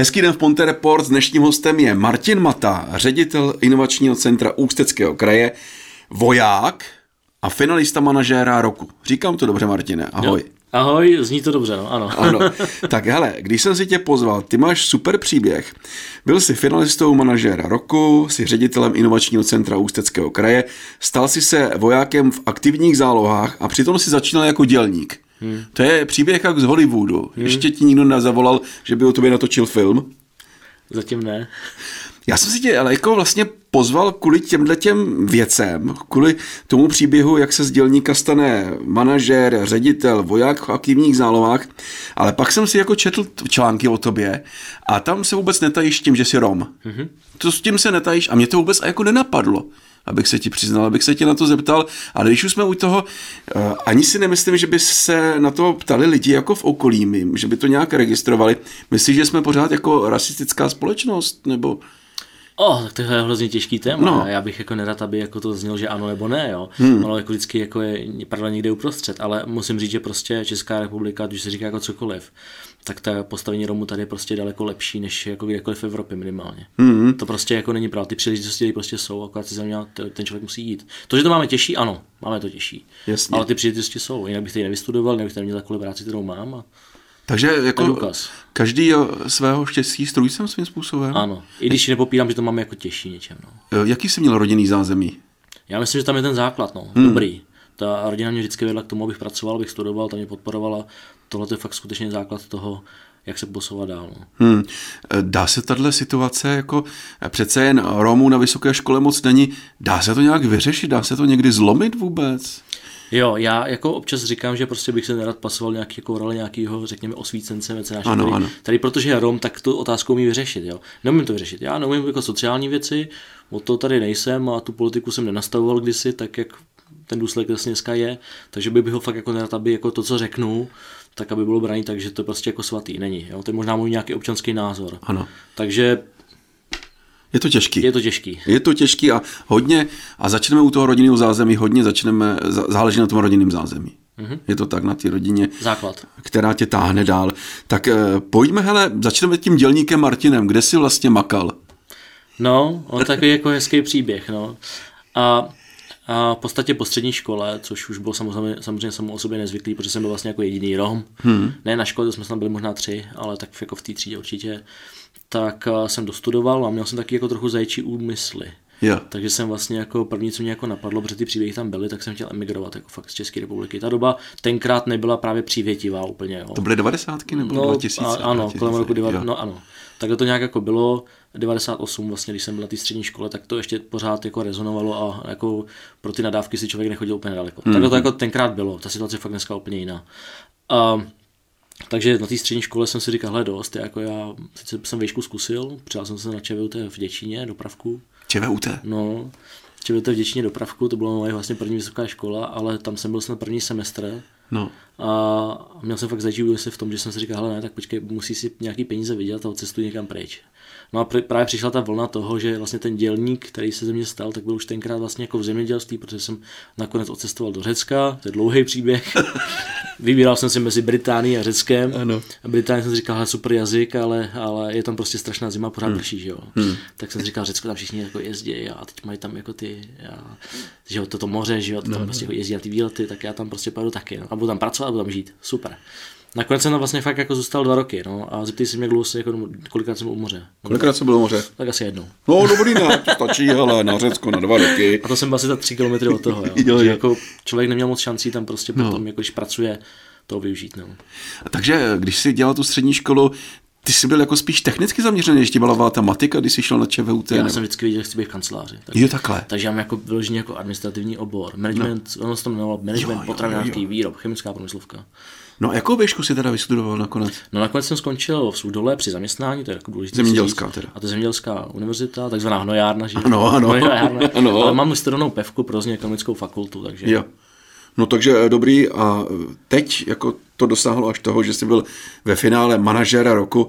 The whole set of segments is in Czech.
Hezký den v Ponte Report. S dnešním hostem je Martin Mata, ředitel inovačního centra Ústeckého kraje, voják a finalista manažéra roku. Říkám to dobře, Martine. Ahoj. Jo. Ahoj, zní to dobře, no, ano. ano. Tak hele, když jsem si tě pozval, ty máš super příběh. Byl jsi finalistou manažéra roku, jsi ředitelem inovačního centra Ústeckého kraje, stal jsi se vojákem v aktivních zálohách a přitom si začínal jako dělník. Hmm. To je příběh jak z Hollywoodu. Hmm. Ještě ti nikdo nezavolal, že by o tobě natočil film? Zatím ne. Já jsem si tě ale jako vlastně pozval kvůli těmhle těm věcem, kvůli tomu příběhu, jak se z dělníka stane manažer, ředitel, voják v aktivních zálohách, ale pak jsem si jako četl články o tobě a tam se vůbec netajíš tím, že jsi Rom. Mm-hmm. To s tím se netajíš a mě to vůbec jako nenapadlo abych se ti přiznal, abych se tě na to zeptal. Ale když už jsme u toho, uh, ani si nemyslím, že by se na to ptali lidi jako v okolí mým, že by to nějak registrovali. Myslíš, že jsme pořád jako rasistická společnost? Nebo Oh, tak to je hrozně těžký téma. No. Já bych jako nerad, aby jako to znělo, že ano nebo ne, jo. Hmm. Ale jako vždycky jako je pravda někde uprostřed. Ale musím říct, že prostě Česká republika, když se říká jako cokoliv, tak ta postavení Romu tady je prostě daleko lepší, než jako kdekoliv v Evropě minimálně. Hmm. To prostě jako není pravda. Ty příležitosti tady prostě jsou, akorát si za ten člověk musí jít. To, že to máme těžší, ano, máme to těžší. Jasně. Ale ty příležitosti jsou. Jinak bych tady nevystudoval, jinak bych tady měl takovou práci, kterou mám. A takže jako každý svého štěstí strůjcem svým způsobem? Ano, i když nepopírám, že to máme jako těžší něčem. No. Jaký jsi měl rodinný zázemí? Já myslím, že tam je ten základ, no. Hmm. dobrý. Ta rodina mě vždycky vedla k tomu, abych pracoval, abych studoval, ta mě podporovala. Tohle je fakt skutečně základ toho, jak se posouvat dál. No. Hmm. Dá se tahle situace, jako přece jen Romů na vysoké škole moc není, dá se to nějak vyřešit, dá se to někdy zlomit vůbec? Jo, já jako občas říkám, že prostě bych se nerad pasoval nějaký jako roli nějakého, řekněme, osvícence mecenáše. Ano, tady, ano. tady, protože je Rom, tak tu otázku umí vyřešit. Jo. Neumím to vyřešit. Já neumím jako sociální věci, o to tady nejsem a tu politiku jsem nenastavoval kdysi, tak jak ten důsledek vlastně dneska je, takže bych ho fakt jako nerad, aby jako to, co řeknu, tak aby bylo braní tak, že to prostě jako svatý není. Jo? To je možná můj nějaký občanský názor. Ano. Takže je to těžký. Je to těžký. Je to těžký a hodně, a začneme u toho rodinného zázemí, hodně začneme, záleží na tom rodinném zázemí. Mm-hmm. Je to tak na té rodině, Základ. která tě táhne dál. Tak eh, pojďme, hele, začneme tím dělníkem Martinem. Kde jsi vlastně makal? No, on takový jako hezký příběh, no. A v podstatě po střední škole, což už bylo samozřejmě, samozřejmě samo o sobě nezvyklý, protože jsem byl vlastně jako jediný Rom. Hmm. Ne na škole, to jsme tam byli možná tři, ale tak jako v té třídě určitě tak eh, jsem dostudoval a měl jsem taky jako trochu zajčí úmysly. Yeah. Takže jsem vlastně jako první, co mě jako napadlo, protože ty příběhy tam byly, tak jsem chtěl emigrovat jako fakt z České republiky. Ta doba tenkrát nebyla právě přívětivá úplně. Jo. To byly 90. nebo no, 2000? A, ano, 2000, kolem roku 90. No ano. Tak to nějak jako bylo. 98 vlastně, když jsem byl na té střední škole, tak to ještě pořád jako rezonovalo a jako pro ty nadávky si člověk nechodil úplně daleko. Mm-hmm. Tak to jako tenkrát bylo. Ta situace je fakt dneska úplně jiná. A takže na té střední škole jsem si říkal, hele dost, jako já sice jsem výšku zkusil, přijal jsem se na ČVUT v Děčíně, dopravku. ČVUT? No, ČVUT v Děčíně dopravku, to byla moje vlastně první vysoká škola, ale tam jsem byl snad první semestr. No. A měl jsem fakt zažít se v tom, že jsem si říkal, hele ne, tak počkej, musí si nějaký peníze vydělat a odcestuj někam pryč. No a právě přišla ta vlna toho, že vlastně ten dělník, který se ze mě stal, tak byl už tenkrát vlastně jako v zemědělství, protože jsem nakonec odcestoval do Řecka, to je dlouhý příběh. Vybíral jsem si mezi Británií a Řeckem. Ano. A Británii jsem si říkal, super jazyk, ale, ale je tam prostě strašná zima, pořád hmm. že jo. Hmm. Tak jsem si říkal, Řecko tam všichni jako jezdí a teď mají tam jako ty, já, že jo, toto moře, že jo, to tam no, prostě no. jezdí na ty výlety, tak já tam prostě pojedu taky. No. A budu tam pracovat a budu tam žít. Super. Nakonec jsem tam vlastně fakt jako zůstal dva roky, no, a zeptej si mě, dlouho jako, kolikrát jsem byl u moře. Kolikrát jsem byl u moře? Tak asi jednou. No dobrý, ne, to stačí, hele, na Řecko na dva roky. A to jsem byl asi za tři kilometry od toho, jo. jo, jo. Jako člověk neměl moc šancí tam prostě no. potom, jako když pracuje, to využít. No. A takže když jsi dělal tu střední školu, ty jsi byl jako spíš technicky zaměřený, ti byla ta matika, když jsi šel na ČVUT? Já nebo? jsem vždycky viděl, že chci být v kanceláři. Tak, jo, takhle. Takže já mám jako vyložený jako administrativní obor. Management, no. ono se to jmenovalo management, potravinářský výrob, chemická průmyslovka. No a jakou výšku si teda vystudoval nakonec? No nakonec jsem skončil v Sudole při zaměstnání, to je jako důležité. Zemědělská říct. teda. A to je zemědělská univerzita, takzvaná hnojárna. Že? Ano, ano. Hnojárna. ano. Ale mám studovanou pevku pro ekonomickou fakultu, takže. Jo. No takže eh, dobrý a eh, teď jako to dosáhlo až toho, že jsi byl ve finále manažera roku,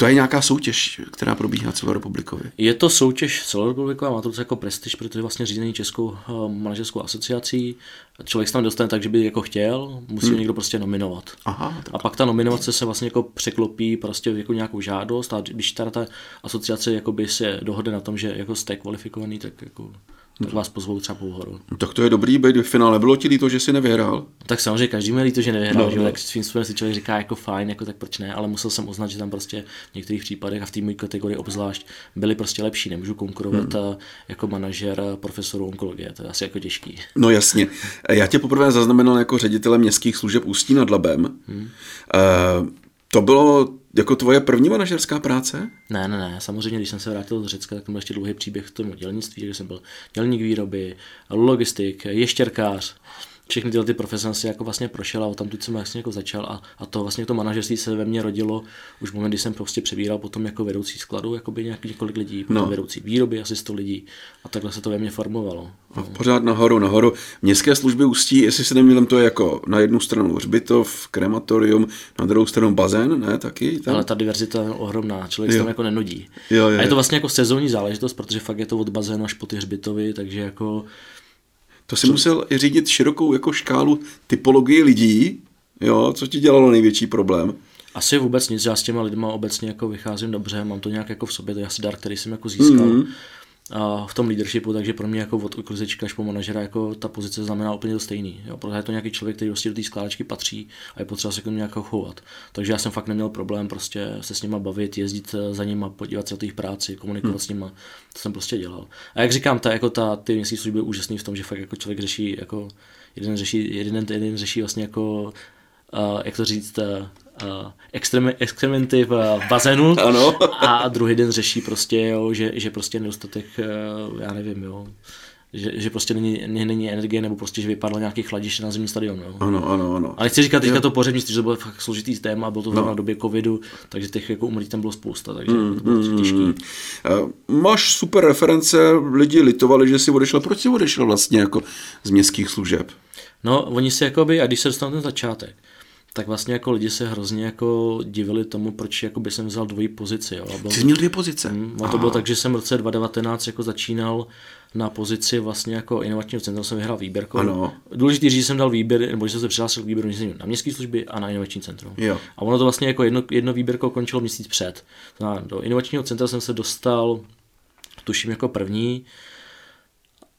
To je nějaká soutěž, která probíhá celorepublikově. Je to soutěž celorepubliková, má to jako prestiž, protože vlastně řízení Českou eh, manažerskou asociací. Člověk se tam dostane tak, že by jako chtěl, musí hmm. někdo prostě nominovat. Aha, tak. A pak ta nominace se vlastně jako překlopí prostě jako nějakou žádost a když teda ta asociace by se dohodne na tom, že jako jste kvalifikovaný, tak jako tak vás pozvou třeba horu. No, tak to je dobrý být v finále. Bylo ti líto, že jsi nevyhrál? Tak samozřejmě každý mi líto, že nevyhrál, no, že no. tak svým způsobem si člověk říká jako fajn, jako tak proč ne, ale musel jsem uznat, že tam prostě v některých případech a v té mojí kategorii obzvlášť byli prostě lepší. Nemůžu konkurovat hmm. jako manažer profesoru onkologie, to je asi jako těžký. No jasně. Já tě poprvé zaznamenal jako ředitele městských služeb Ústí nad Labem. Hmm. Uh, to bylo jako tvoje první manažerská práce? Ne, ne, ne. Samozřejmě, když jsem se vrátil do Řecka, tak byl ještě dlouhý příběh v tom dělnictví, že jsem byl dělník výroby, logistik, ještěrkář všechny tyhle ty profese jsem si jako vlastně prošel a tam tu jsem vlastně jako začal a, a to vlastně to manažerství se ve mně rodilo už v moment, kdy jsem prostě přebíral potom jako vedoucí skladu, jako by nějak několik lidí, potom no. vedoucí výroby, asi 100 lidí a takhle se to ve mně formovalo. No. Pořád nahoru, nahoru. Městské služby Ústí, jestli se nemýlím, to je jako na jednu stranu hřbitov, krematorium, na druhou stranu bazén, ne, taky? Tam? Ale ta diverzita je ohromná, člověk se tam jako nenudí. Jo, jo, a je to vlastně jako sezónní záležitost, protože fakt je to od bazénu až po ty hřbitovy, takže jako to si musel i řídit širokou jako škálu typologii lidí, jo, co ti dělalo největší problém? Asi vůbec nic, já s těma lidma obecně jako vycházím dobře, mám to nějak jako v sobě, to je asi dar, který jsem jako získal. Mm-hmm v tom leadershipu, takže pro mě jako od uklizečka až po manažera jako ta pozice znamená úplně to stejný. Jo? Protože je to nějaký člověk, který prostě do té skládačky patří a je potřeba se k tomu nějak chovat. Takže já jsem fakt neměl problém prostě se s nima bavit, jezdit za nima, podívat se na jejich práci, komunikovat hmm. s nima. To jsem prostě dělal. A jak říkám, ta, jako ta, ty měsíce služby úžasný v tom, že fakt jako člověk řeší, jako jeden řeší, jeden, jeden řeší vlastně jako uh, jak to říct, uh, extrem, exkrementy v bazénu ano. a druhý den řeší prostě, jo, že, že prostě nedostatek, uh, já nevím, jo, že, že prostě není, není energie, nebo prostě, že vypadlo nějaký chladiště na zimní stadion. Jo. Ano, ano, ano. Ale chci říkat teďka to pohřebnictví, že to bylo fakt složitý téma, bylo to no. na době covidu, takže těch jako umrtí tam bylo spousta, takže mm, to bylo mm, těžký. Mm. Máš super reference, lidi litovali, že jsi odešel. Proč jsi odešel vlastně jako z městských služeb? No, oni si jakoby, a když se dostal ten začátek, tak vlastně jako lidi se hrozně jako divili tomu, proč jako by jsem vzal dvojí pozici. Jo. Byl, Jsi měl dvě pozice? Mm, a to bylo tak, že jsem v roce 2019 jako začínal na pozici vlastně jako inovačního centra jsem vyhrál výběrkou. Ano. Důležitý říct, že jsem dal výběr, nebo že jsem se přihlásil k výběru na městské služby a na inovační centrum. Jo. A ono to vlastně jako jedno, jedno výběrko končilo měsíc před. do inovačního centra jsem se dostal, tuším jako první,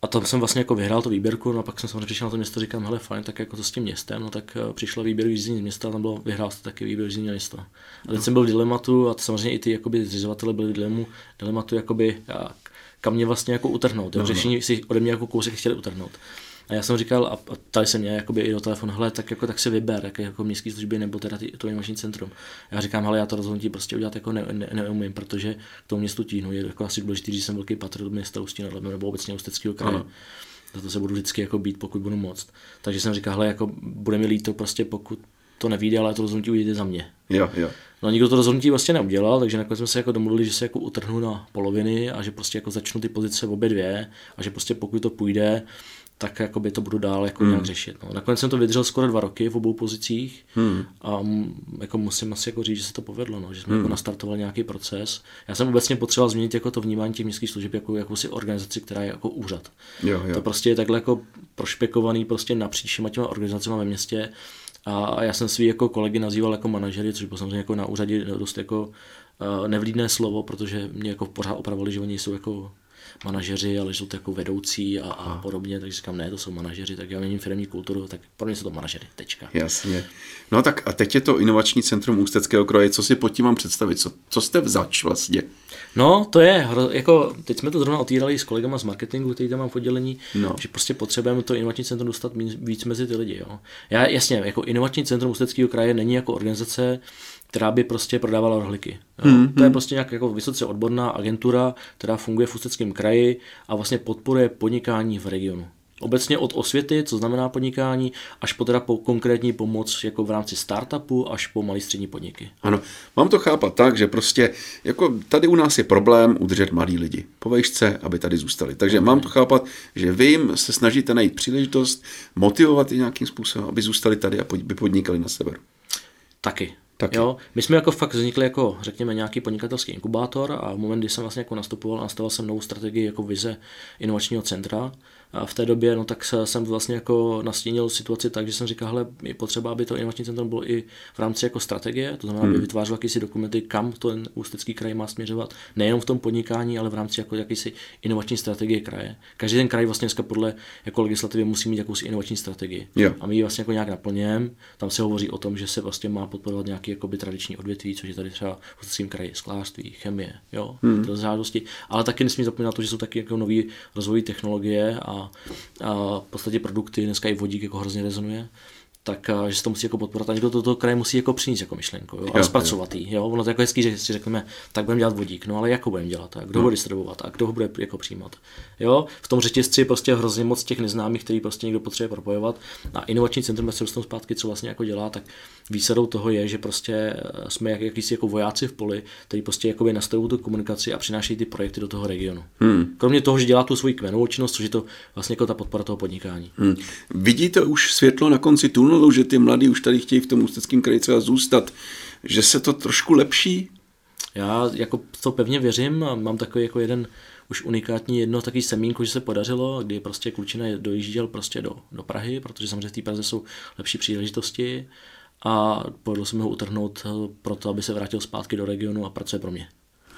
a tam jsem vlastně jako vyhrál tu výběrku, no a pak jsem samozřejmě přišel na to město, říkám, hele fajn, tak jako to s tím městem, no tak eh, přišlo výběrový řízení z města, tam bylo, vyhrál jste taky výběr řízení města. A teď jsem byl v dilematu a samozřejmě i ty jakoby zřizovatele byli v dilemu, dilematu, jakoby, kam mě vlastně jako utrhnout. No, řešení si ode mě jako kousek chtěli utrhnout. A já jsem říkal, a, a tady se mě jakoby i do telefonu, hele, tak jako tak si vyber, jak jako městské služby nebo teda ty, to inovační centrum. Já říkám, hele, já to rozhodnutí prostě udělat jako ne, ne, neumím, protože k tomu městu tíhnu. Je jako asi důležité, že jsem velký patr do města Ústí nad Labem nebo obecně Ústeckého kraje. Ano. Za to se budu vždycky jako být, pokud budu moct. Takže jsem říkal, hele, jako bude mi líto prostě, pokud to nevíde, ale to rozhodnutí udělejte za mě. Jo, jo. No nikdo to rozhodnutí vlastně neudělal, takže nakonec jsme se jako domluvili, že se jako utrhnu na poloviny a že prostě jako začnu ty pozice v obě dvě a že prostě pokud to půjde, tak jakoby to budu dál jako hmm. nějak řešit. No. Nakonec jsem to vydržel skoro dva roky v obou pozicích hmm. a jako musím asi jako říct, že se to povedlo, no, že jsme jako hmm. jako nastartovali nějaký proces. Já jsem obecně potřeboval změnit jako to vnímání těch městských služeb jako jakousi organizaci, která je jako úřad. Jo, jo. To prostě je takhle jako prošpekovaný prostě napříč všema těma organizacemi ve městě a já jsem svý jako kolegy nazýval jako manažery, což bylo samozřejmě jako na úřadě dost jako uh, nevlídné slovo, protože mě jako pořád opravovali, že oni jsou jako manažeři, ale jsou to jako vedoucí a, a podobně, takže říkám, ne, to jsou manažeři, tak já měním firmní kulturu, tak pro mě jsou to manažeři, tečka. Jasně. No tak a teď je to inovační centrum Ústeckého kroje, co si pod tím mám představit, co, co jste vzač vlastně? No, to je, jako, teď jsme to zrovna otírali s kolegama z marketingu, který tam mám v oddělení, no. že prostě potřebujeme to inovační centrum dostat víc mezi ty lidi. Jo. Já jasně, jako inovační centrum Ústeckého kraje není jako organizace, která by prostě prodávala rohlíky. Hmm, to je hmm. prostě nějak jako vysoce odborná agentura, která funguje v Ústeckém kraji a vlastně podporuje podnikání v regionu. Obecně od osvěty, co znamená podnikání, až po teda po konkrétní pomoc jako v rámci startupu, až po malý střední podniky. Ano, mám to chápat tak, že prostě jako tady u nás je problém udržet mladí lidi po vejšce, aby tady zůstali. Takže okay. mám to chápat, že vy jim se snažíte najít příležitost, motivovat je nějakým způsobem, aby zůstali tady a by podnikali na severu. Taky. Taky. Jo, my jsme jako fakt vznikli jako, řekněme, nějaký podnikatelský inkubátor a v moment, kdy jsem vlastně jako nastupoval, nastavil jsem novou strategii jako vize inovačního centra, v té době, no tak jsem vlastně jako nastínil situaci tak, že jsem říkal, hele, je potřeba, aby to inovační centrum bylo i v rámci jako strategie, to znamená, hmm. aby vytvářel jakýsi dokumenty, kam ten ústecký kraj má směřovat, nejenom v tom podnikání, ale v rámci jako jakýsi inovační strategie kraje. Každý ten kraj vlastně dneska podle jako legislativy musí mít jakousi inovační strategii. Jo. A my ji vlastně jako nějak naplněm. Tam se hovoří o tom, že se vlastně má podporovat nějaký jakoby tradiční odvětví, což je tady třeba v Ústeckém kraji sklářství, chemie, jo, hmm. to. Ale taky nesmí zapomínat to, že jsou taky jako nové rozvojové technologie a a, v podstatě produkty, dneska i vodík jako hrozně rezonuje tak že se to musí jako podporovat a někdo to toho kraje musí jako přinést jako myšlenku jo, a zpracovat jo. jo. Ono to jako hezký, že si řekneme, tak budeme dělat vodík, no ale jak ho budeme dělat, a kdo no. ho distribuovat a kdo ho bude jako přijímat. Jo, v tom řetězci prostě hrozně moc těch neznámých, který prostě někdo potřebuje propojovat a inovační centrum, se dostanu zpátky, co vlastně jako dělá, tak výsadou toho je, že prostě eh, jsme jak, jakýsi jako vojáci v poli, který prostě jakoby nastavují tu komunikaci a přinášejí ty projekty do toho regionu. Hmm. Kromě toho, že dělá tu svoji kmenovou činnost, což je to vlastně jako ta podpora toho podnikání. Hmm. Vidíte už světlo na konci tunelu, že ty mladí už tady chtějí v tom ústeckém kraji třeba zůstat, že se to trošku lepší? Já jako to pevně věřím a mám takový jako jeden už unikátní jedno takový semínko, že se podařilo, kdy prostě Klučina dojížděl prostě do, do Prahy, protože samozřejmě v té Praze jsou lepší příležitosti a povedlo se mi ho utrhnout eh, pro to, aby se vrátil zpátky do regionu a pracuje pro mě.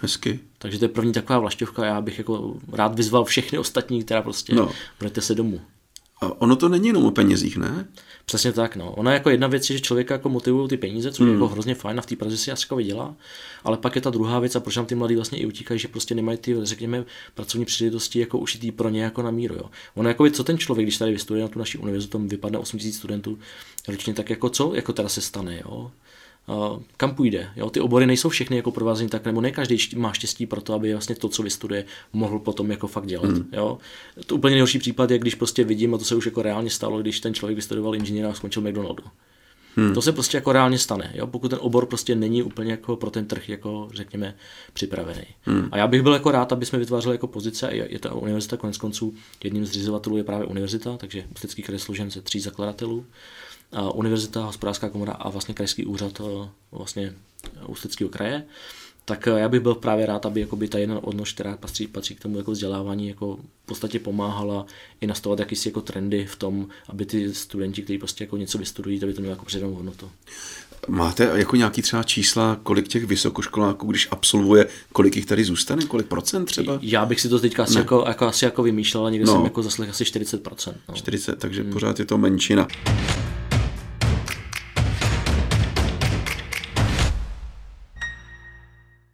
Hezky. Takže to je první taková vlašťovka, já bych jako rád vyzval všechny ostatní, která prostě no. budete se domů. A ono to není jenom o penězích, ne? Přesně tak, no. Ona jako jedna věc je, že člověka jako motivují ty peníze, což hmm. je jako hrozně fajn a v té Praze si asi vydělá, ale pak je ta druhá věc a proč nám ty mladí vlastně i utíkají, že prostě nemají ty, řekněme, pracovní příležitosti jako ušitý pro ně jako na míru, jo. Ono jako co ten člověk, když tady vystuduje na tu naší univerzitu, tam vypadne 8000 studentů ročně, tak jako co jako teda se stane, jo kam půjde. Jo? Ty obory nejsou všechny jako provázení tak, nebo ne každý má štěstí pro to, aby vlastně to, co vystuduje, mohl potom jako fakt dělat. Hmm. Jo? To úplně nejhorší případ je, když prostě vidím, a to se už jako reálně stalo, když ten člověk vystudoval inženýra a skončil McDonaldu. Hmm. To se prostě jako reálně stane, jo? pokud ten obor prostě není úplně jako pro ten trh, jako řekněme, připravený. Hmm. A já bych byl jako rád, aby jsme vytvářeli jako pozice, je ta univerzita konec konců, jedním z zřizovatelů je právě univerzita, takže Ústecký kraj složen ze tří zakladatelů univerzita, hospodářská komora a vlastně krajský úřad eh, vlastně Ústeckého kraje, tak eh, já bych byl právě rád, aby jakoby ta jedna odnož, která patří, patří k tomu jako vzdělávání, jako v podstatě pomáhala i nastavovat jakýsi jako trendy v tom, aby ty studenti, kteří prostě jako něco vystudují, aby to mělo jako přidanou hodnotu. Máte jako nějaký třeba čísla, kolik těch vysokoškoláků, když absolvuje, kolik jich tady zůstane, kolik procent třeba? Já bych si to teďka asi, jako, jako, asi jako vymýšlel, ale někde no. jsem jako zaslech asi 40 procent. No. 40, takže hmm. pořád je to menšina.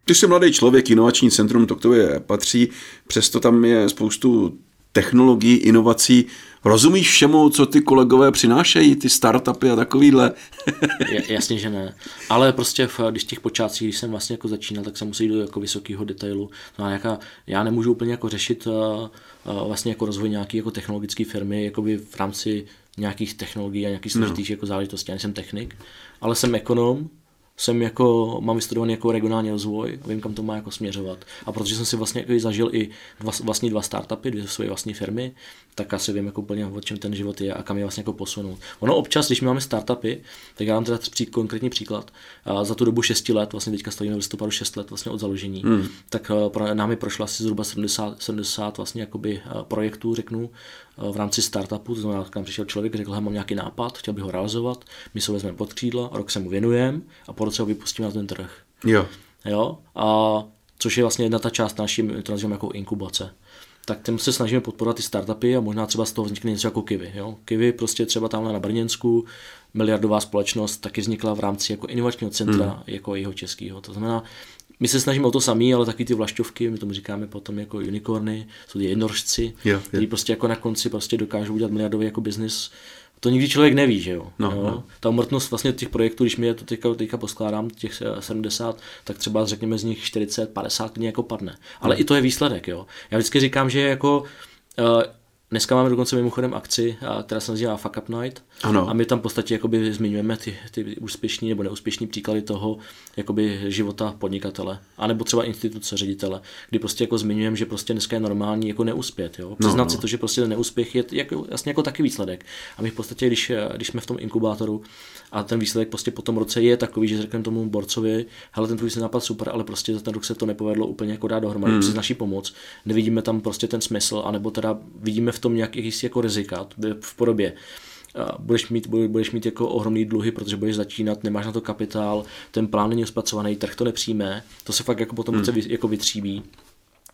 Ty jsi mladý člověk, inovační centrum, to k tobě patří, přesto tam je spoustu technologií, inovací. Rozumíš všemu, co ty kolegové přinášejí, ty startupy a takovýhle? Jasně, že ne. Ale prostě, v, když těch počátcích, když jsem vlastně jako začínal, tak jsem musel jít do jako vysokého detailu. No jaká, já nemůžu úplně jako řešit uh, uh, vlastně jako rozvoj nějaké jako technologické firmy jakoby v rámci nějakých technologií a nějakých no. složitých no. jako záležitostí. Já nejsem technik, ale jsem ekonom, jsem jako, mám vystudovaný jako regionální rozvoj a vím, kam to má jako směřovat. A protože jsem si vlastně jako zažil i dva, vlastní dva startupy, dvě svoje vlastní firmy, tak asi vím jako úplně, o čem ten život je a kam je vlastně jako posunout. Ono občas, když my máme startupy, tak já vám teda přijít konkrétní příklad. A za tu dobu 6 let, vlastně teďka stojíme v listopadu 6 let vlastně od založení, hmm. tak eh, pro, námi prošlo asi zhruba 70, 70 vlastně jakoby eh, projektů, řeknu, v rámci startupu, to znamená, tam přišel člověk, řekl, že mám nějaký nápad, chtěl bych ho realizovat, my se vezmeme pod křídla, rok se mu věnujeme a po roce ho vypustíme na ten trh. Jo. Jo, a což je vlastně jedna ta část naší, to nazýváme jako inkubace tak tím se snažíme podporovat ty startupy a možná třeba z toho vznikne něco jako Kivy. Jo? Kivy prostě třeba tamhle na Brněnsku, miliardová společnost, taky vznikla v rámci jako inovačního centra, hmm. jako jeho českého. To znamená, my se snažíme o to samý, ale taky ty vlašťovky, my tomu říkáme potom jako unicorny, jsou ty jednorožci, kteří prostě jako na konci prostě dokážou udělat miliardový jako biznis to nikdy člověk neví, že jo. No, jo? No. Ta umrtnost vlastně těch projektů, když mi je to teďka, teďka poskládám, těch 70, tak třeba řekněme z nich 40, 50 dní jako padne. Ale no. i to je výsledek, jo. Já vždycky říkám, že jako uh, Dneska máme dokonce mimochodem akci, která se nazývá Fuck Up Night. Ano. A my tam v podstatě jakoby zmiňujeme ty, ty úspěšní nebo neúspěšní příklady toho jakoby života podnikatele. A nebo třeba instituce ředitele, kdy prostě jako zmiňujeme, že prostě dneska je normální jako neuspět. Jo? Přiznat no, no. si to, že prostě ten neúspěch je jako, jasně jako taky výsledek. A my v podstatě, když, když jsme v tom inkubátoru a ten výsledek prostě po tom roce je takový, že řekneme tomu borcovi, hele, ten tvůj se nápad super, ale prostě za ten rok se to nepovedlo úplně jako dát dohromady hmm. přes naší pomoc. Nevidíme tam prostě ten smysl, anebo teda vidíme v tom nějaký jako rizika v podobě budeš mít, budeš mít jako ohromný dluhy, protože budeš začínat, nemáš na to kapitál, ten plán není zpracovaný, trh to nepřijme, to se fakt jako potom hmm. jako vytříbí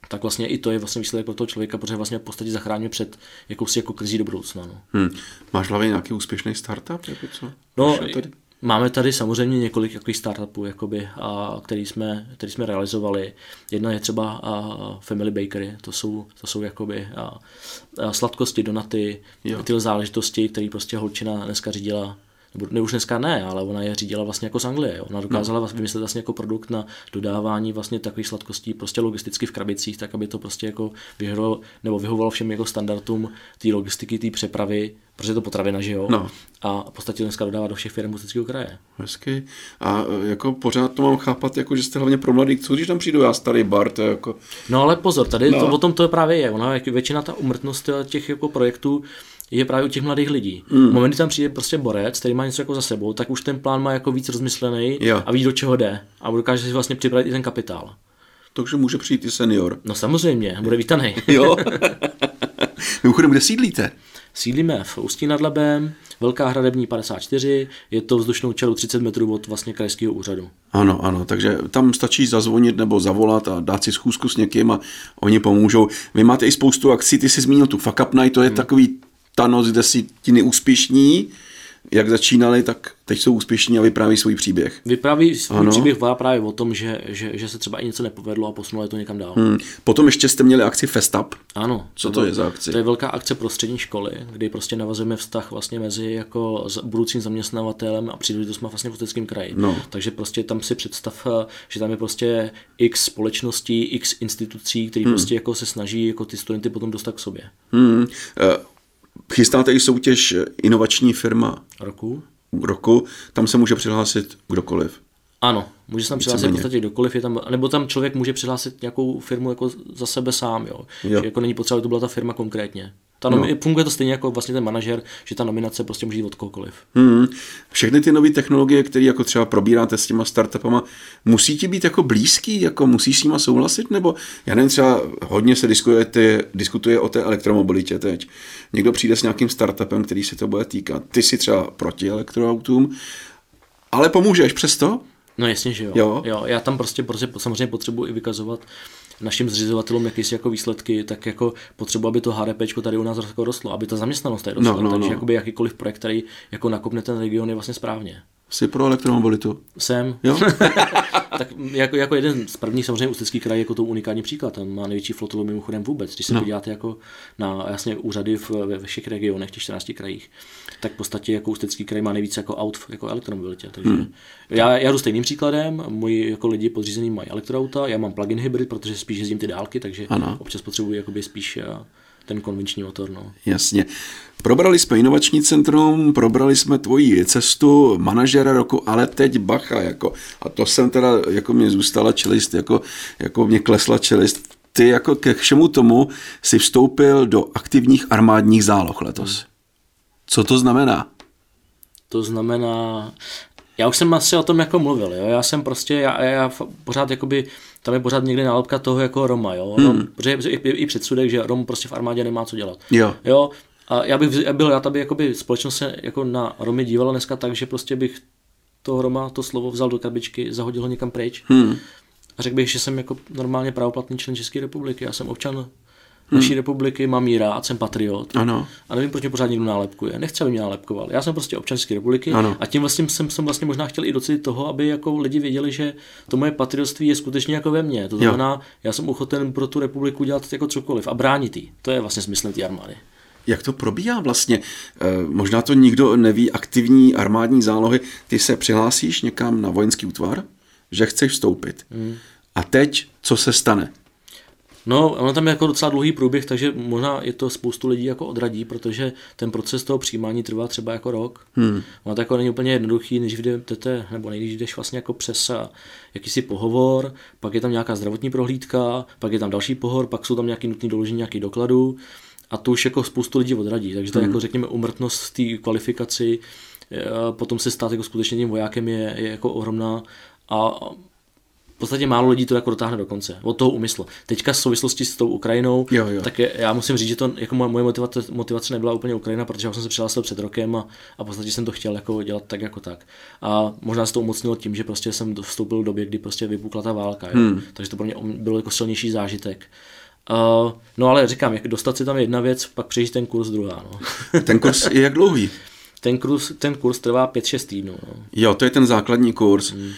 tak vlastně i to je vlastně výsledek pro toho člověka, protože vlastně v podstatě zachráníme před jakousi jako krizí do budoucna. No. Hmm. Máš hlavě nějaký úspěšný startup? Jako co? No, Máme tady samozřejmě několik takových startupů, jakoby, a, který, jsme, který jsme realizovali. Jedna je třeba a, Family Bakery, to jsou, to jsou jakoby, a, a sladkosti, donaty, jo. ty záležitosti, které prostě holčina dneska řídila nebo ne už dneska ne, ale ona je řídila vlastně jako z Anglie. Jo. Ona dokázala no. vymyslet vlastně jako produkt na dodávání vlastně takových sladkostí prostě logisticky v krabicích, tak aby to prostě jako vyhovovalo, nebo vyhovovalo všem jako standardům té logistiky, té přepravy, protože je to potravina, že jo? No. A v podstatě dneska dodává do všech firm Ústeckého kraje. Hezky. A e, jako pořád to mám chápat, jako, že jste hlavně pro mladý. Co když tam přijdu já starý bar, to jako... No ale pozor, tady no. to, o tom to je právě je. Ona, jak většina ta umrtnost těch jako projektů je právě u těch mladých lidí. Mm. V momentu tam přijde prostě borec, který má něco jako za sebou, tak už ten plán má jako víc rozmyslený jo. a ví, do čeho jde. A dokáže si vlastně připravit i ten kapitál. Takže může přijít i senior. No samozřejmě, bude vítaný. jo. Mimochodem, kde sídlíte? Sídlíme v Ústí nad Labem, Velká hradební 54, je to vzdušnou čelu 30 metrů od vlastně krajského úřadu. Ano, ano, takže tam stačí zazvonit nebo zavolat a dát si schůzku s někým a oni pomůžou. Vy máte i spoustu akcí, ty jsi zmínil tu Fuck Up Night, to je hmm. takový ta noc, kde si ti neúspěšní, jak začínali, tak teď jsou úspěšní a vypráví svůj příběh. Vypráví svůj ano. příběh právě o tom, že, že, že, se třeba i něco nepovedlo a posunuli to někam dál. Hmm. Potom ještě jste měli akci Festup. Ano. Co to, to je za akci? To je velká akce pro střední školy, kdy prostě navazujeme vztah vlastně mezi jako budoucím zaměstnavatelem a příležitostmi vlastně v Ústeckém kraji. No. Takže prostě tam si představ, že tam je prostě x společností, x institucí, které hmm. prostě jako se snaží jako ty studenty potom dostat k sobě. Hmm. Uh Chystáte i soutěž inovační firma roku? roku, tam se může přihlásit kdokoliv. Ano, může se tam přihlásit v podstatě kdokoliv, je tam, nebo tam člověk může přihlásit nějakou firmu jako za sebe sám, jo. jo. Že jako není potřeba, aby to byla ta firma konkrétně. Ta nomi- no. Funguje to stejně jako vlastně ten manažer, že ta nominace prostě může jít od kohokoliv. Hmm. Všechny ty nové technologie, které jako třeba probíráte s těma startupama, musí ti být jako blízký, jako musíš s nima souhlasit, nebo já nevím, třeba hodně se diskutuje, ty, diskutuje o té elektromobilitě teď. Někdo přijde s nějakým startupem, který se to bude týkat. Ty si třeba proti elektroautům, ale pomůžeš přesto? No jasně, že jo. jo. jo já tam prostě, prostě samozřejmě potřebuji i vykazovat našim zřizovatelům jakýsi jako výsledky, tak jako potřebuji, aby to HDP tady u nás jako rostlo, aby ta zaměstnanost tady rostla. No, no, Takže no. Jakýkoliv projekt, který jako nakopne ten region, je vlastně správně. Jsi pro elektromobilitu? Jsem. Jo? tak jako, jako jeden z prvních samozřejmě Ústecký kraj jako to unikátní příklad. Tam má největší flotilu mimochodem vůbec. Když se no. podíváte jako na jasně úřady v, ve všech regionech, těch 14 krajích, tak v podstatě jako Ústecký kraj má nejvíce jako aut jako elektromobilitě. Takže hmm. já, já jdu stejným příkladem, moji jako lidi podřízení mají elektroauta, já mám plug-in hybrid, protože spíš jezdím ty dálky, takže ano. občas potřebuji jakoby spíš eh, ten konvenční motor. No. Jasně. Probrali jsme inovační centrum, probrali jsme tvoji cestu manažera roku, ale teď bacha, jako, a to jsem teda, jako mě zůstala čelist, jako, jako mě klesla čelist. Ty jako ke všemu tomu si vstoupil do aktivních armádních záloh letos. Co to znamená? To znamená, já už jsem asi o tom jako mluvil, jo? já jsem prostě, já, já pořád jakoby, tam je pořád někdy nálepka toho jako Roma, jo, hmm. Rom, protože je i předsudek, že Rom prostě v armádě nemá co dělat. Jo. jo? A já bych byl já aby jakoby společnost se jako na Romy dívala dneska tak, že prostě bych toho Roma, to slovo vzal do krabičky, zahodil ho někam pryč. Hmm. A řekl bych, že jsem jako normálně právoplatný člen České republiky. Já jsem občan hmm. naší republiky, mám jí rád, jsem patriot. Ano. A nevím, proč mě pořád někdo nálepkuje. Nechci, aby mě nálepkoval. Já jsem prostě občan České republiky ano. a tím vlastně jsem, jsem vlastně možná chtěl i docit toho, aby jako lidi věděli, že to moje patriotství je skutečně jako ve mně. To znamená, jo. já jsem ochoten pro tu republiku dělat jako cokoliv a bránit jí. To je vlastně smysl té armády. Jak to probíhá vlastně? Eh, možná to nikdo neví, aktivní armádní zálohy. Ty se přihlásíš někam na vojenský útvar, že chceš vstoupit. Hmm. A teď, co se stane? No, ono tam je jako docela dlouhý průběh, takže možná je to spoustu lidí jako odradí, protože ten proces toho přijímání trvá třeba jako rok. Hmm. Ono to jako není úplně jednoduchý, než jdete, nebo než jdeš vlastně jako přes jakýsi pohovor, pak je tam nějaká zdravotní prohlídka, pak je tam další pohovor, pak jsou tam nějaký nutný doložení nějaký dokladů a to už jako spoustu lidí odradí. Takže to hmm. jako řekněme umrtnost v té kvalifikaci, potom se stát jako skutečně tím vojákem je, je jako ohromná a v podstatě málo lidí to jako dotáhne do konce, od toho úmyslu. Teďka v souvislosti s tou Ukrajinou, jo, jo. tak já musím říct, že to jako moje motivace, motivace nebyla úplně Ukrajina, protože já jsem se přihlásil před rokem a, a v podstatě jsem to chtěl jako dělat tak jako tak. A možná se to umocnilo tím, že prostě jsem vstoupil v době, kdy prostě vypukla ta válka, jo. Hmm. takže to pro mě bylo jako silnější zážitek. Uh, no ale říkám, jak dostat si tam jedna věc, pak přejít ten kurz druhá. No. ten kurz je jak dlouhý? Ten kurz, ten kurz trvá 5-6 týdnů. No. Jo, to je ten základní kurz. Hmm.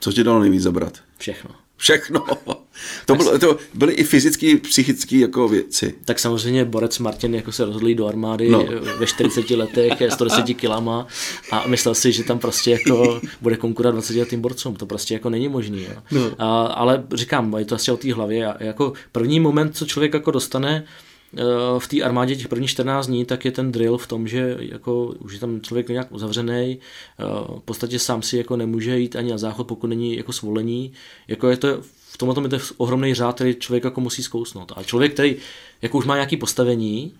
Co ti dalo nejvíc zabrat? Všechno. Všechno. To, bylo, to byly i fyzické, psychické jako věci. Tak samozřejmě Borec Martin jako se rozhodl do armády no. ve 40 letech, 110 kilama a myslel si, že tam prostě jako bude konkurovat 20 letým borcům. To prostě jako není možný. Jo. No. A, ale říkám, je to asi o té hlavě. Jako první moment, co člověk jako dostane, v té armádě těch prvních 14 dní, tak je ten drill v tom, že jako už je tam člověk nějak uzavřený, eh, v podstatě sám si jako nemůže jít ani na záchod, pokud není jako svolení. Jako je to v tomhle je to ohromný řád, který člověk jako musí zkousnout. A člověk, který jako už má nějaké postavení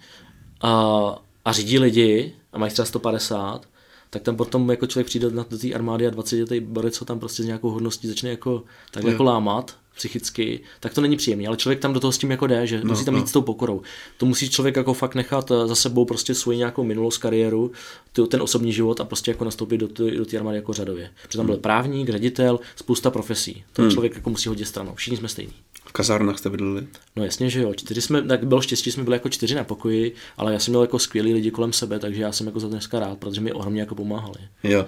a, a řídí lidi a mají třeba 150, tak tam potom jako člověk přijde na do té armády a 20 letý borec co tam prostě s nějakou hodností začne jako tak jako lámat psychicky, tak to není příjemné. Ale člověk tam do toho s tím jako jde, že no, musí tam no. jít s tou pokorou. To musí člověk jako fakt nechat eh, za sebou prostě svoji nějakou minulost, kariéru, ten osobní život a prostě jako nastoupit do, do té armády jako řadově. Protože tam byl hmm. právník, ředitel, spousta profesí. To hmm. člověk jako musí hodit stranou. Všichni jsme stejní. V kazárnách jste bydleli? No jasně, že jo. Čtyři jsme, tak bylo štěstí, jsme byli jako čtyři na pokoji, ale já jsem měl jako skvělý lidi kolem sebe, takže já jsem jako za dneska rád, protože mi ohromně jako pomáhali. Jo.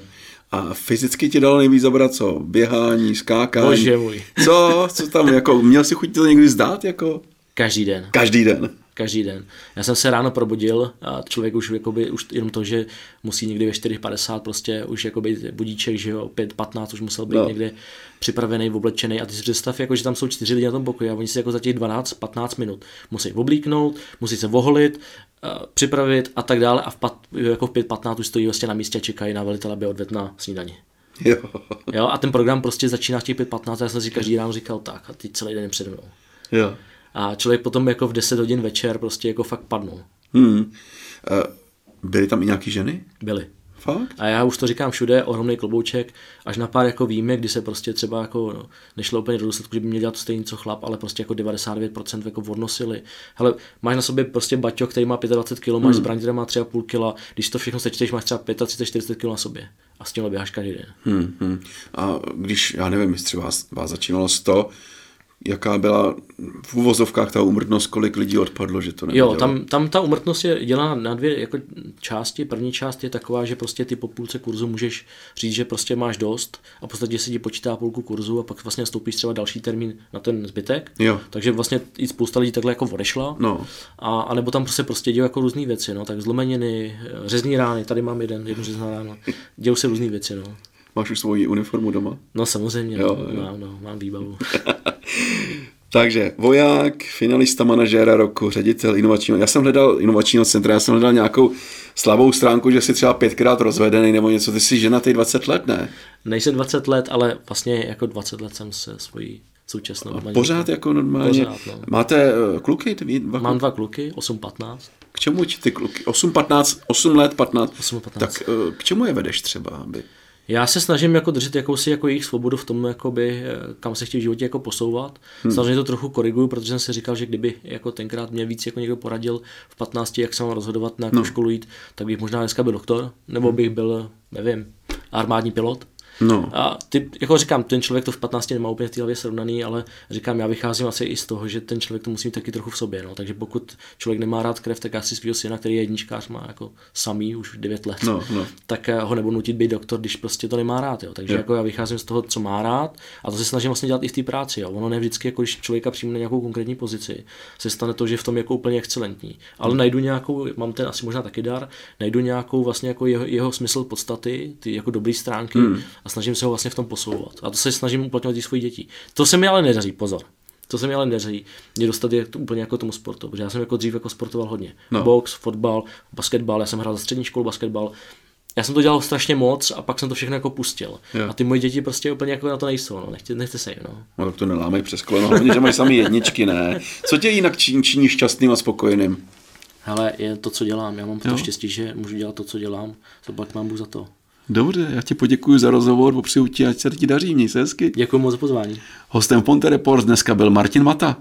A fyzicky ti dalo nejvíc zabrat co? Běhání, skákání? Bože můj. Co? Co tam jako, měl si chuť to někdy zdát jako? Každý den. Každý den každý den. Já jsem se ráno probudil a člověk už, jakoby, už jenom to, že musí někdy ve 4.50 prostě už jakoby budíček, že jo, 5.15 už musel být no. někde připravený, oblečený a ty si představ, jako, že tam jsou čtyři lidi na tom pokoji a oni si jako za těch 12-15 minut musí oblíknout, musí se voholit, uh, připravit a tak dále a v, pat, jako v 5.15 už stojí vlastně na místě a čekají na velitele, aby odvedl na snídani. Jo. jo. A ten program prostě začíná v těch 5.15 a já jsem si každý ráno říkal tak a ty celý den přede mnou. Jo. A člověk potom jako v 10 hodin večer prostě jako fakt padnul. Hmm. Uh, byly tam i nějaký ženy? Byly. Fakt? A já už to říkám všude, ohromný klobouček, až na pár jako víme, kdy se prostě třeba jako no, nešlo úplně do důsledku, že by měl dělat to stejný co chlap, ale prostě jako 99% jako odnosili. Hele, máš na sobě prostě baťo, který má 25 kg, máš hmm. zbraň, která má 3,5 kg, když to všechno sečteš, máš třeba 35, 40 kg na sobě. A s tím běháš každý den. Hmm, hmm. A když, já nevím, jestli vás, vás začínalo 100, jaká byla v uvozovkách ta umrtnost, kolik lidí odpadlo, že to nevědělo. Jo, tam, tam ta umrtnost je dělána na dvě jako části. První část je taková, že prostě ty po půlce kurzu můžeš říct, že prostě máš dost a v podstatě si ti počítá půlku kurzu a pak vlastně stoupíš třeba další termín na ten zbytek. Jo. Takže vlastně i spousta lidí takhle jako odešla. No. A, a nebo tam prostě prostě dějí jako různé věci, no, tak zlomeniny, řezní rány, tady mám jeden, jednu řezná rána. Dějou se různé věci, no. Máš už svoji uniformu doma? No samozřejmě, jo, jo. Mám, no, mám výbavu. Takže voják, finalista manažéra roku, ředitel inovačního. Já jsem hledal inovačního centra, já jsem hledal nějakou slabou stránku, že jsi třeba pětkrát rozvedený nebo něco. Ty jsi žena ty 20 let, ne? Nejsem 20 let, ale vlastně jako 20 let jsem se svojí současnou. A pořád jako normálně. Pořád, no. Máte uh, kluky? Dva Mám dva kluky, 8-15. K čemu ti ty kluky? 8-15, 8 let, 15. 8, 15. Tak uh, k čemu je vedeš třeba? Aby... Já se snažím jako držet jakousi jako jejich svobodu v tom, jakoby, eh, kam se chtějí v životě jako posouvat. Hmm. Samozřejmě to trochu koriguju, protože jsem si říkal, že kdyby jako tenkrát mě víc jako někdo poradil v 15, jak se mám rozhodovat, na jakou no. školu jít, tak bych možná dneska byl doktor, nebo hmm. bych byl, nevím, armádní pilot. No. A ty, jako říkám, ten člověk to v 15 nemá úplně v té hlavě srovnaný, ale říkám, já vycházím asi i z toho, že ten člověk to musí mít taky trochu v sobě. No. Takže pokud člověk nemá rád krev, tak asi svého syna, který je jedničkář, má jako samý už 9 let, no, no. tak eh, ho nebudu nutit být doktor, když prostě to nemá rád. Jo. Takže jako já vycházím z toho, co má rád a to se snažím vlastně dělat i v té práci. Jo. Ono ne vždycky, jako když člověka přijme na nějakou konkrétní pozici, se stane to, že v tom je jako úplně excelentní. Ale hmm. najdu nějakou, mám ten asi možná taky dar, najdu nějakou vlastně jako jeho, jeho smysl podstaty, ty jako dobré stránky hmm. a snažím se ho vlastně v tom posouvat. A to se snažím uplatňovat i svoji děti. To se mi ale nedaří, pozor. Co se mi ale neří, mě dostat je to úplně jako tomu sportu, protože já jsem jako dřív jako sportoval hodně. No. Box, fotbal, basketbal, já jsem hrál za střední školu basketbal, já jsem to dělal strašně moc a pak jsem to všechno jako pustil. Jo. A ty moje děti prostě úplně jako na to nejsou, no. Nechte, nechte se jim, no. No tak to nelámej přes koleno, hlavně, že máš sami jedničky, ne. Co tě jinak činí, činí šťastným a spokojeným? Hele, je to, co dělám. Já mám to štěstí, že můžu dělat to, co dělám. Pak mám Bůh za to. Dobře, já ti poděkuji za rozhovor, popřeju ti, ať se ti daří, měj se hezky. Děkuji moc za pozvání. Hostem Ponte Reports dneska byl Martin Mata.